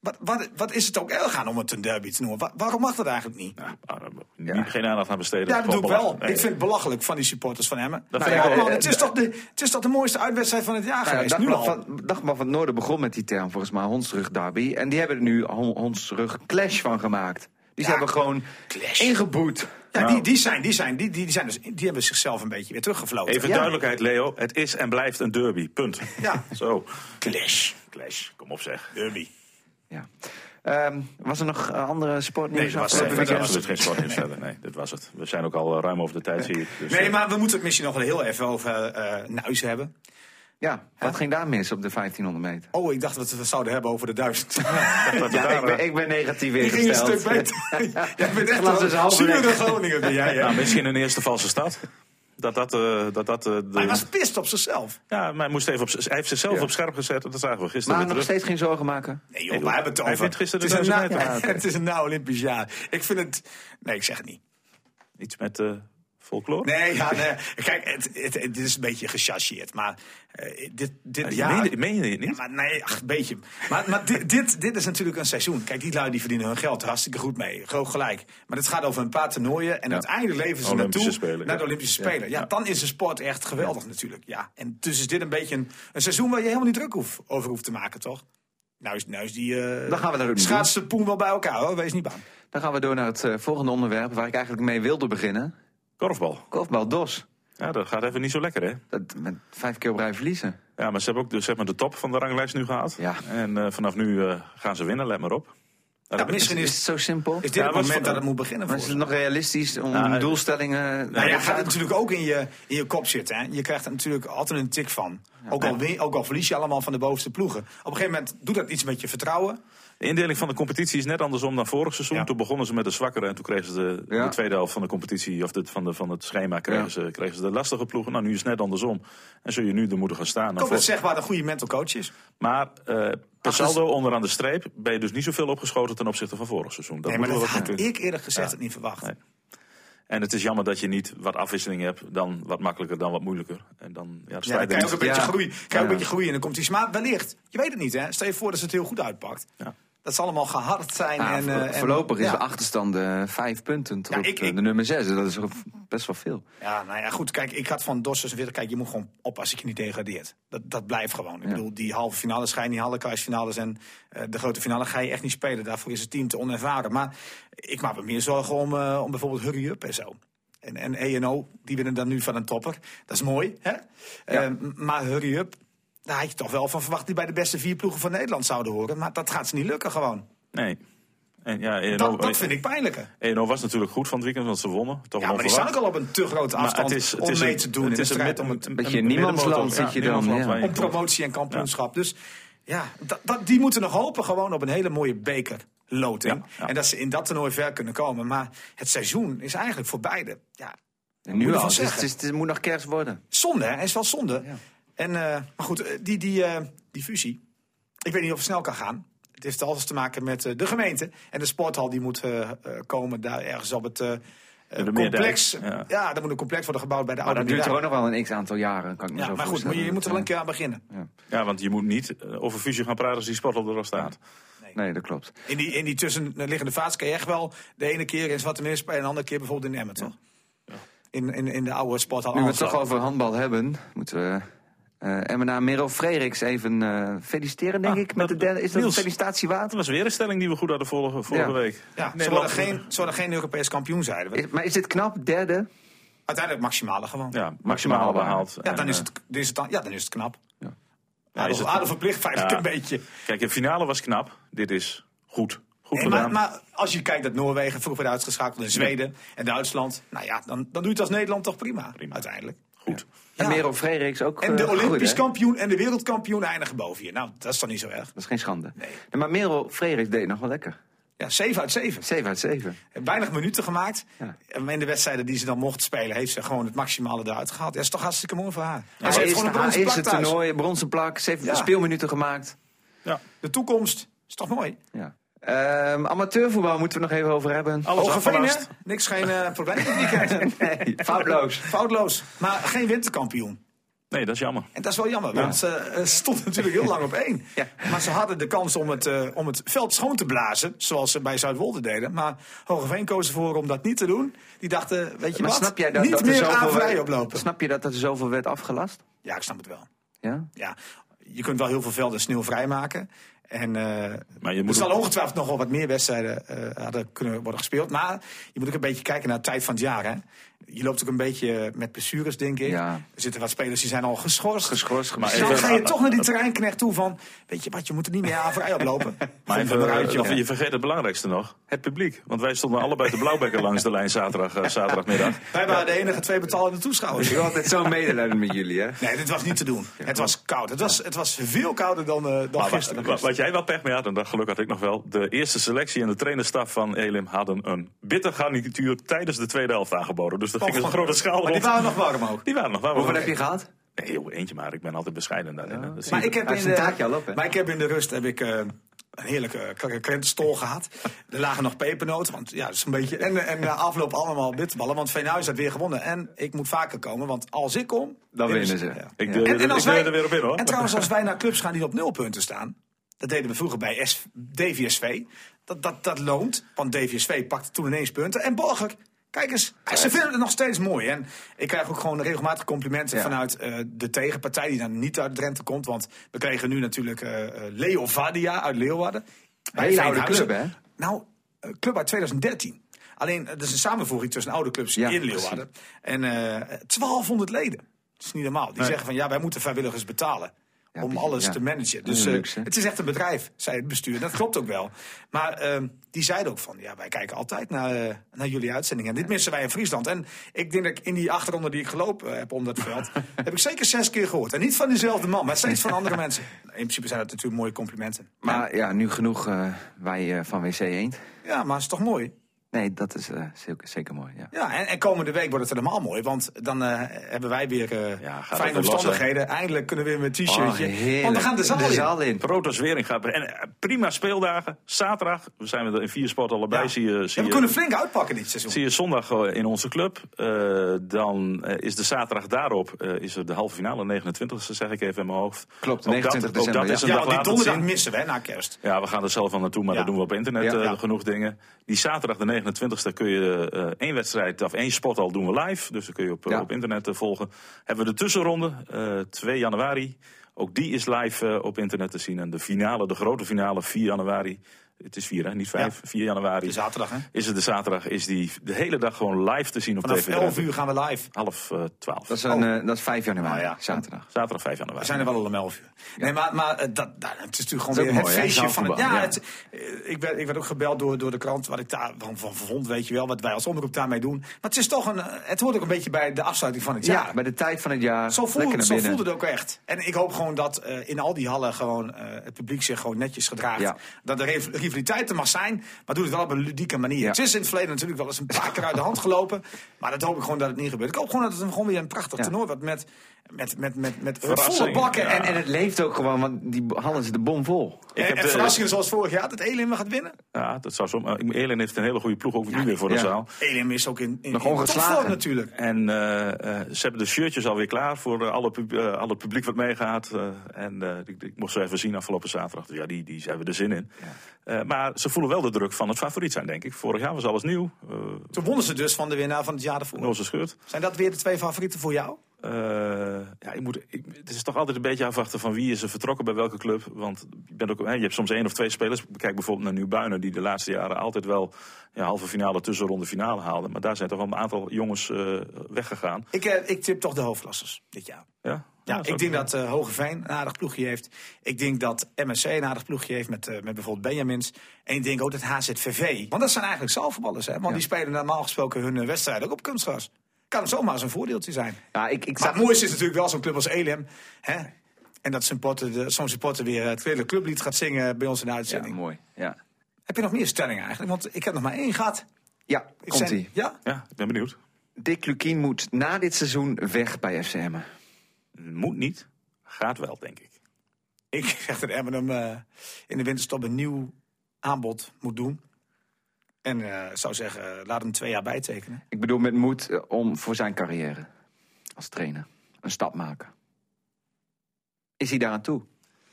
Wat, wat, wat is het ook erg aan om het een derby te noemen? Wa- waarom mag dat eigenlijk niet? Ja, maar, eh, niet, geen aandacht aan besteden. Ja, dat doe ik wel. Nee. Ik vind het belachelijk van die supporters van Emmen. Nou ja, man, het, is toch de, het is toch de mooiste uitwedstrijd van het jaar Nou ja, geweest? Nu al. van, Dagblad van het Noorden begon met die term, volgens mij, hondsrug derby. En die hebben er nu hon- hondsrug clash van gemaakt. Die Ja, hebben gewoon clash. ingeboet. Ja, Nou. die, die, zijn, die, zijn, die, die, die, zijn dus, die hebben zichzelf een beetje weer teruggefloten. Even Ja. duidelijkheid, Leo. Het is en blijft een derby. Punt. Ja. Zo. Clash. Clash. Kom op zeg. Derby. Ja. Ehm, was er nog eh, andere sportnieuws? Nee, dat was, het geen sportnieuws verder. Nee, dit was het. We zijn ook al eh, ruim over de tijd, zie ik. Dus, Nee, eh, maar we moeten het misschien nog wel heel even over eh Nuis hebben. Ja, wat ging daar mis op de 1500 meter? Oh, ik dacht dat we het zouden hebben over de duizend. dat we Ja, daar, ik ben, eh, ik ben negatief Die ging een ingesteld. stuk beter. Jij bent echt Glas is een half zure. Groningen ben jij. hè? nou, misschien een eerste valse stad. Dat dat, eh, dat, dat eh, de- Maar hij was pist op zichzelf. Ja, maar hij, moest even op, hij heeft zichzelf Ja. op scherp gezet. Dat zagen we gisteren Maar weer nog terug. steeds geen zorgen maken? Nee joh, Nee, we hebben het hij over. wint gisteren het, is een na, 1000 meter. Het is een Olympisch jaar. Ik vind het... Nee, ik zeg het niet. Iets met eh folklore. Nee, ja, nee. Kijk, het, het, is een beetje gechargeerd. Maar eh, dit, dit Ja, jaar... meen, je- meen je het Ja, niet? maar nee, ach, een beetje. Maar, maar dit, dit, dit is natuurlijk een seizoen. Kijk, die lui die verdienen hun geld hartstikke goed mee. Groot gelijk. Maar het gaat over een paar toernooien. En uiteindelijk leven ze Olympische naartoe Spelen, naar de ja. Olympische Spelen. Ja, dan is de sport echt geweldig natuurlijk. Ja. En dus is dit een beetje een, een seizoen waar je helemaal niet druk hoeft, over hoeft te maken, toch? Nou is, nou is die eh Dan gaan we niet schaatsen poen wel bij elkaar, hoor. Wees niet bang. Dan gaan we door naar het eh, volgende onderwerp waar ik eigenlijk mee wilde beginnen. Korfbal. Korfbal DOS. Ja, dat gaat even niet zo lekker, hè? Dat met vijf keer op rij verliezen. Ja, maar ze hebben ook de, zeg maar, de top van de ranglijst nu gehaald. Ja. En eh, vanaf nu eh, gaan ze winnen, let maar op. Ja, dat- misschien Is is, het zo simpel? is dit Ja, het moment voor- dat het moet beginnen Maar is het nog realistisch om Ja, eh, doelstellingen... Nou ja, gaat het natuurlijk ook in je, in je kop zitten. Hè? Je krijgt er natuurlijk altijd een tik van. Ook al, win- ook al verlies je allemaal van de bovenste ploegen. Op een gegeven moment doet dat iets met je vertrouwen. De indeling van de competitie is net andersom dan vorig seizoen. Ja. Toen begonnen ze met de zwakkere en toen kregen ze de, Ja. de tweede helft van de competitie, of de, van, de, van het schema, kregen, Ja. ze, kregen ze de lastige ploegen. Nou, nu is het net andersom. En zul je nu er moeten gaan staan. Voor- dat zeg waar de goede mental coach is. Maar eh per saldo onderaan de streep ben je dus niet zoveel opgeschoten ten opzichte van vorig seizoen. Dat Nee, maar dat had natuurlijk- ik eerlijk gezegd niet verwacht. Nee. En het is jammer dat je niet wat afwisseling hebt, dan wat makkelijker, dan wat moeilijker. En dan, ja, Ja, dan krijg je ook een beetje Ja. groei. Krijg Ja. een beetje groei en dan komt die smaak wellicht. Je weet het niet, hè? Stel je voor dat ze het heel goed uitpakt. Ja. Dat ze allemaal gehard zijn. En, eh, en- voorlopig is ja. de achterstand eh, vijf punten tot Ja, ik- eh, ik- de nummer zes. Dat is best wel veel. Ja, nou ja, goed. Kijk, ik had van Dossers weer. Kijk, je moet gewoon oppassen dat je niet degradeert. Dat, dat blijft gewoon. Ik bedoel, die halve finales ga je niet halen, kruisfinales en de grote finale ga je echt niet spelen. Daarvoor is het team te onervaren. Maar ik maak me meer zorgen om, om bijvoorbeeld Hurry Up en zo. En, en ENO, die winnen dan nu van een topper. Dat is mooi, hè? Maar Hurry Up, daar had je toch wel van verwacht... die bij de beste vier ploegen van Nederland zouden horen. Maar dat gaat ze niet lukken gewoon. Nee. En ja, ENO, Dat, dat vind ik pijnlijker. ENO was natuurlijk goed van het weekend, want ze wonnen. Toch Ja, maar die staan ook al op een te grote Maar afstand het is- het om is mee een- te doen het in de is een strijd om het... een- Beetje een niemandsland zit je Ja, dan, ja. om promotie en kampioenschap. Dus ja, dat, dat, die moeten nog hopen gewoon op een hele mooie bekerloting. Ja, ja. En dat ze in dat toernooi ver kunnen komen. Maar het seizoen is eigenlijk voor beide. Ja, En nu al. van Het, is- het, is- het moet nog kerst worden. zonde, hè? Het is wel zonde. En, eh, maar goed, eh, die, die, eh, die fusie. Ik weet niet of het snel kan gaan. Het heeft alles te maken met eh, de gemeente. En de sporthal die moet komen daar ergens op het... de complex. Ja. ja. er moet een complex worden gebouwd bij de Maar oude dat duurt er ook nog wel een x-aantal jaren, kan ik me Ja, zo maar goed, moet je, je moet er wel een keer aan beginnen. Ja, want je moet niet over fusie gaan praten als die sporthal er al staat. eh, Nee, dat klopt. In die, in die tussenliggende fase kan je echt wel de ene keer in Zwarte spelen en de andere keer bijvoorbeeld in Emmen, toch? In, in, in de oude sporthal. Nu we het toch over handbal hebben, moeten we eh Emma Merel Frederiks even eh, feliciteren, denk Ah, ik. Met de derde. Is dat Niels. een felicitatie waard? Dat was weer een stelling die we goed hadden vorige, vorige Ja. week. Ja, ze Nederland- worden, geen, ze worden geen Europees kampioen, zeiden we. Is- maar is dit knap? Derde? Uiteindelijk maximale gewoon. Ja, Ja, maximaal behaald. dan, En, is eh, het, dan is het dan, ja, dan is het knap. ja, Aardig, is het- aardig verplicht feitelijk Ja. een beetje. Kijk, de finale was knap. Dit is goed. Goed Nee, maar, gedaan. maar als je kijkt dat Noorwegen vroeg werd uitgeschakeld in Zweden en Duitsland. Nou ja, dan, dan doe je het als Nederland toch prima, Prima. uiteindelijk. goed. En Ja. Merel Frederiks ook En de eh, Olympisch kampioen en de wereldkampioen eindigen boven je. Nou, dat is toch niet zo erg. Dat is geen schande. Nee. maar Merel Frederiks deed nog wel lekker. Ja, 7 uit 7. 7 uit 7. Weinig minuten gemaakt. Ja. En in de wedstrijden die ze dan mocht spelen, heeft ze gewoon het maximale eruit gehaald. Ja, dat is toch hartstikke mooi voor haar. En ze heeft gewoon een bronzen plak thuis. toernooi, bronzen plak, ze heeft Ja. speelminuten gemaakt. Ja. De toekomst is toch mooi. Ja. Ehm, amateurvoetbal moeten we nog even over hebben. Alles Hogeveen, hè? afgelast. Niks, geen eh, probleem dit weekend. Nee, foutloos. Foutloos. Maar geen winterkampioen. Nee, dat is jammer. En dat is wel jammer, want ze eh, stond natuurlijk heel lang op één. Ja. Maar ze hadden de kans om het, eh, om het veld schoon te blazen, zoals ze bij Zuidwolde deden. Maar Hogeveen koos ervoor om dat niet te doen. Die dachten, weet je Maar wat, snap jij dat, niet dat er meer zoveel averij werd- oplopen. Snap je dat er zoveel werd afgelast? Ja, ik snap het wel. Ja? Ja, je kunt wel heel veel velden sneeuwvrij maken. En eh, Maar je er moet zal ook- ongetwijfeld nog wel wat meer wedstrijden eh, hadden kunnen worden gespeeld. Maar je moet ook een beetje kijken naar de tijd van het jaar. Hè. Je loopt ook een beetje met blessures, denk ik. Ja. Er zitten wat spelers die zijn al geschorst. Geschorst, Maar Dus dan ga je toch naar die terreinknecht toe van... Weet je wat, je moet er niet meer aan vrij oplopen. Maar even, eruit, joh. je, je vergeet het belangrijkste nog. Het publiek. Want wij stonden allebei de blauwbekken langs de lijn zaterdag, eh, zaterdagmiddag. Wij waren de enige twee betalende toeschouwers. Ik ben altijd zo medelijden met jullie, hè? Nee, dit was niet te doen. Het was koud. Het was, het was veel kouder dan, eh, dan gisteren. wat, wat jij wel pech mee had, en dat geluk had ik nog wel. De eerste selectie en de trainerstaf van Elim hadden een bitter garnituur tijdens de tweede helft aangeboden. Dus dat ging een grote schaal Maar die waren nog warm ook. Die waren nog wel. Hoeveel heb je gehad? Nee, joh, eentje maar. Ik ben altijd bescheiden daarin. Maar ik, heb in de, al op, maar ik heb in de rust heb ik, eh, een heerlijke krentenstol gehad. Er lagen nog pepernoten, want ja, dat is een beetje... En, en na afloop allemaal bitterballen, want Veenhuis had weer gewonnen. En ik moet vaker komen, want als ik kom... Dan winnen ze. Ja. Ik En- deel en er- als ik deel wij- er weer op in hoor. En trouwens, als wij naar clubs gaan die op nul punten staan... Dat deden we vroeger bij S DVSV. Dat, dat, dat loont, want DVSV pakte toen ineens punten. En Borger, kijk eens, ze vinden het nog steeds mooi. En ik krijg ook gewoon regelmatig complimenten Ja. vanuit eh, de tegenpartij... die dan niet uit Drenthe komt. Want we kregen nu natuurlijk eh, eh, Leo Vadia uit Leeuwarden. Bij Hele oude club, hè? Nou, club uit 2013. Alleen, dat is een samenvoeging tussen oude clubs Ja, in Leeuwarden. En eh 1200 leden. Dat is niet normaal. Die zeggen van, ja, wij moeten vrijwilligers betalen. Ja, om alles ja. te managen. Dus eh, het is echt een bedrijf, zei het bestuur. Dat klopt ook wel. Maar ehm, die zeiden ook van, ja, wij kijken altijd naar, eh, naar jullie uitzendingen. En dit missen wij in Friesland. En ik denk dat ik in die achterronde die ik gelopen heb om dat veld... heb ik zeker zes keer gehoord. En niet van diezelfde man, maar steeds van andere mensen. In principe zijn dat natuurlijk mooie complimenten. Maar ja, nu genoeg eh, wij van WC Eend. Ja, maar het is toch mooi? Nee, dat is eh, zeker, zeker mooi, ja. Ja, en, en komende week wordt het helemaal mooi. Want dan eh, hebben wij weer eh Ja, fijne weer omstandigheden. Eindelijk kunnen we weer met een t-shirtje. Oh, want we gaan de zaal in. zaal in. Protos Wering gaat. En prima speeldagen. Zaterdag we zijn we er in vier sport allebei. Ja. Zie je, zie Ja, we je, kunnen flink uitpakken dit seizoen. zie je zondag in onze club. Eh, dan is de zaterdag daarop eh, is er de halve finale, 29e zeg ik even in mijn hoofd. Klopt, Ook 29 dat, ook dat december, is een ja, dag want die donderdag missen we hè, na kerst. Ja, we gaan er zelf aan naartoe, maar Ja. dat doen we op internet Ja. Ja. genoeg dingen. Die zaterdag de 29e kun je eh, één wedstrijd of één sport al doen we live. Dus dan kun je op, eh, op internet eh, volgen. Hebben we de tussenronde, eh 2 januari. Ook die is live eh, op internet te zien. En de finale, de grote finale, 4 januari. Het is 4 hè, niet 5. 4 januari. De zaterdag, hè? Is het de zaterdag, is die de hele dag gewoon live te zien op Vanaf TV 11 Drenthe. uur gaan we live. Half eh, 12. Dat is, een, eh, dat is 5 januari, Oh, ja. zaterdag. Zaterdag 5 januari. We zijn er wel al om 11 uur. Nee, maar, maar eh, dat, nou, het is natuurlijk gewoon Dat is weer het mooi, hè? feestje van het... Ja. Het, ik, werd, ik werd ook gebeld door, door de krant wat ik daar van, van vond, weet je wel. Wat wij als omroep daarmee doen. Maar het is toch een... Het hoort ook een beetje bij de afsluiting van het Ja, jaar. bij de tijd van het jaar. Zo voelde, zo voelde het ook echt. En ik hoop gewoon dat eh, in al die hallen gewoon eh, het publiek zich gewoon netjes gedraagt. Ja. Dat er riv- rivaliteit er mag zijn, maar doe het wel op een ludieke manier. Het is in het verleden natuurlijk wel eens een paar keer uit de hand gelopen. Maar dat hoop ik gewoon dat het niet gebeurt. Ik hoop gewoon dat het gewoon weer een prachtig toernooi wordt met, met, met, met, met volle bakken. En, En het leeft ook gewoon, want die hallen zitten bomvol. en, heb en de- verrassingen zoals vorig jaar, dat Elim gaat winnen. Ja, dat zou zo. maar Elin heeft een hele goede ploeg, ook nu weer voor de zaal. Elim is ook in, in, Nog ongeslagen. topvorm natuurlijk. En eh, eh, ze hebben de shirtjes alweer klaar voor eh, alle, eh, alle publiek wat meegaat. eh, en eh, ik, ik mocht ze even zien afgelopen zaterdag. Dus ja, die, die hebben er zin in. Eh, maar ze voelen wel de druk van het favoriet zijn, denk ik. Vorig jaar was alles nieuw. Uh, Toen wonnen ze dus van de winnaar van het jaar ervoor. Noze scheurt. Zijn dat weer de twee favorieten voor jou? Eh, ja, ik moet, ik, het is toch altijd een beetje afwachten van wie is er vertrokken bij welke club. Want je, bent ook, hè, je hebt soms één of twee spelers. Kijk bijvoorbeeld naar Nieuwbuinen, die de laatste jaren altijd wel ja, halve finale, tussenronde finale haalden. Maar daar zijn toch wel een aantal jongens eh, weggegaan. Ik, eh, ik tip toch de hoofdklassers dit jaar. Ja, Ja, ik denk dat eh Hogeveen een aardig ploegje heeft. Ik denk dat MSC een aardig ploegje heeft met, eh, met bijvoorbeeld Benjamins. En ik denk ook dat HZVV. Want dat zijn eigenlijk zaalvoetballers. Hè? Want die spelen normaal gesproken hun eh, wedstrijden ook op kunstgras. Kan zomaar eens een voordeeltje zijn. Ja, ik, ik Maar zag het mooiste is natuurlijk wel zo'n club als Elim. Hè? En dat supporter, zo'n supporter weer het hele clublied gaat zingen bij ons in de Ja, uitzending. mooi. Ja, Heb je nog meer stellingen eigenlijk? Want ik heb nog maar één gehad. ja Ik komt zei- ie. Ja? Ja, ik ben benieuwd. Dick Lukien moet na dit seizoen weg bij FCM. Moet niet, gaat wel, denk ik. Ik zeg dat Emmen hem eh, in de winterstop een nieuw aanbod moet doen. En eh, zou zeggen, laat hem twee jaar bijtekenen. Ik bedoel met moed eh, om voor zijn carrière als trainer een stap maken. Is hij daar aan toe?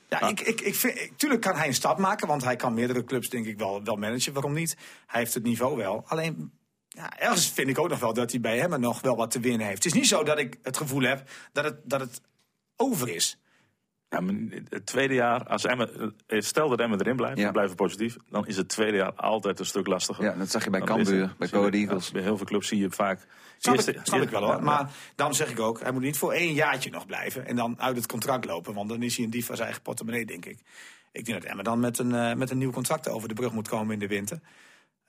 Ja, ik, ik, ik vind, ik- tuurlijk kan hij een stap maken, want hij kan meerdere clubs denk ik wel, wel managen. Waarom niet? Hij heeft het niveau wel. Alleen, ja, ergens vind ik ook nog wel dat hij bij hem nog wel wat te winnen heeft. Het is niet zo dat ik het gevoel heb dat het, dat het over is. Ja, het tweede jaar, als Emmen, eh, stel dat Emmen erin blijft, Ja. blijven positief, dan is het tweede jaar altijd een stuk lastiger. Ja, dat zag je bij Cambuur, bij Go Eagles. bij heel veel clubs zie je vaak... Snap, eerste- ik, snap ik wel hoor. Ja, Maar dan zeg ik ook, hij moet niet voor één jaartje nog blijven. En dan uit het contract lopen. Want dan is hij een dief van zijn eigen portemonnee, denk ik. Ik denk dat Emma dan met een, eh, met een nieuw contract over de brug moet komen in de winter.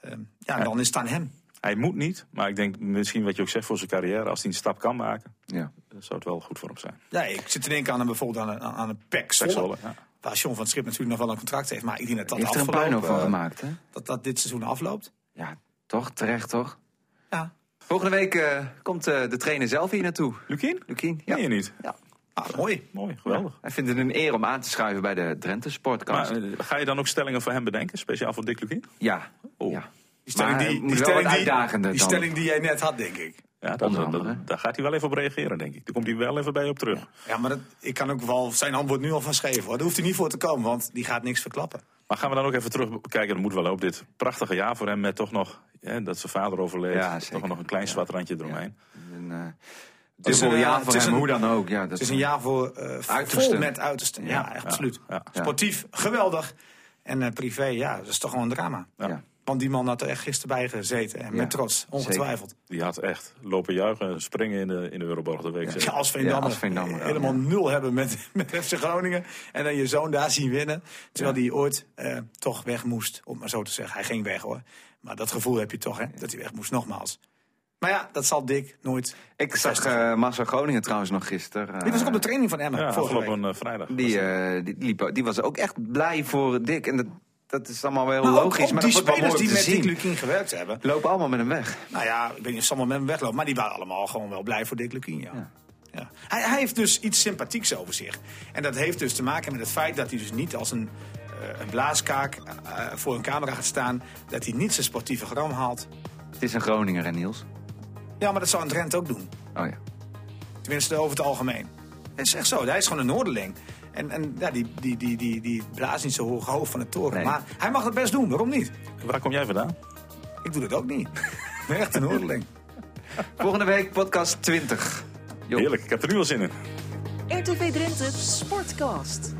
Ehm, ja, dan is het aan hem. Hij moet niet, maar ik denk misschien wat je ook zegt voor zijn carrière, als hij een stap kan maken, Ja. dan zou het wel goed voor hem zijn. Ja, ik zit te denken aan een, bijvoorbeeld aan een, aan een PEC Zwolle. Ja. Waar John van het Schip natuurlijk nog wel een contract heeft. Maar ik denk dat dat heeft er een afgelopen, puinhoop van eh, gemaakt, hè? Dat dat dit seizoen afloopt. Ja, toch? Terecht, toch? Ja. Volgende week eh, komt eh, de trainer zelf hier naartoe. Lukien? Lukien? Ja. Ja. je niet? ja. Ah, mooi. Mooi, geweldig. Hij vindt het een eer om aan te schuiven bij de Drenthe Sportcast. Maar ga je dan ook stellingen voor hem bedenken, speciaal voor Dick Lukien? ja. Oh. ja. Die stelling, Maar die, die, stelling, die, uitdagender die dan. stelling die jij net had, denk ik. Ja, dat, dat- daar gaat hij wel even op reageren, denk ik. Daar komt hij wel even bij op terug. Ja, maar dat, ik kan ook wel zijn antwoord nu al van schrijven. Hoor. Daar hoeft hij niet voor te komen, want die gaat niks verklappen. Maar gaan we dan ook even terugkijken, dat moet wel op dit prachtige jaar voor hem met toch nog, hè, dat zijn vader overleed, Ja, zeker. toch nog een klein zwart randje eromheen. Een, eh, Het is een, jaar eh, voor het is hem, een- hoe dan ook. Ja, dat Het is een jaar voor eh, Uitersten. vol met uitersten. Ja, Ja, echt ja, absoluut. ja. Sportief, geweldig. En eh, privé, ja, dat is toch gewoon een drama. Ja. Want die man had er echt gisteren bij gezeten. En Ja, met trots, ongetwijfeld. Die had echt lopen juichen, springen in de, in de Euroborg de week. Ja, als Veendammer, Ja, als Veendammer, ja. helemaal nul hebben met, met FC Groningen. En dan je zoon daar zien winnen. Terwijl die ooit eh, toch weg moest, om maar zo te zeggen. Hij ging weg hoor. Maar dat gevoel heb je toch, hè, dat hij weg moest, nogmaals. Maar ja, dat zal Dick nooit. Ik zag eh Massa Groningen trouwens nog gisteren. eh, Die was ook op de training van Emma Ja, vorige week. eh, vrijdag. Die, eh, die, liep, die was ook echt blij voor Dick. En dat, dat is allemaal wel Maar logisch. ook maar die spelers die met Dick. Lukien gewerkt hebben. Lopen allemaal met hem weg. Nou ja, ik weet niet of ze allemaal met hem weglopen. Maar die waren allemaal gewoon wel blij voor Dick Lukien, ja. Ja. Hij, hij heeft dus iets sympathieks over zich. En dat heeft dus te maken met het feit dat hij dus niet als een, eh, een blaaskaak eh, voor een camera gaat staan. Dat hij niet zijn sportieve gram haalt. Het is een Groninger, hè Niels? Ja, maar dat zou een Drent ook doen. Oh ja. Tenminste, over het algemeen. Het is echt zo. Hij is gewoon een Noorderling. En, en ja, die, die, die, die, die blaast niet zo hoog hoofd van de toren. Nee. Maar hij mag het best doen. Waarom niet? Waar kom jij vandaan? Ik doe dat ook niet. Ik ben echt een Noorderling. Volgende week podcast 20. Jo. Heerlijk, ik heb er nu al zin in. RTV Drenthe Sportcast.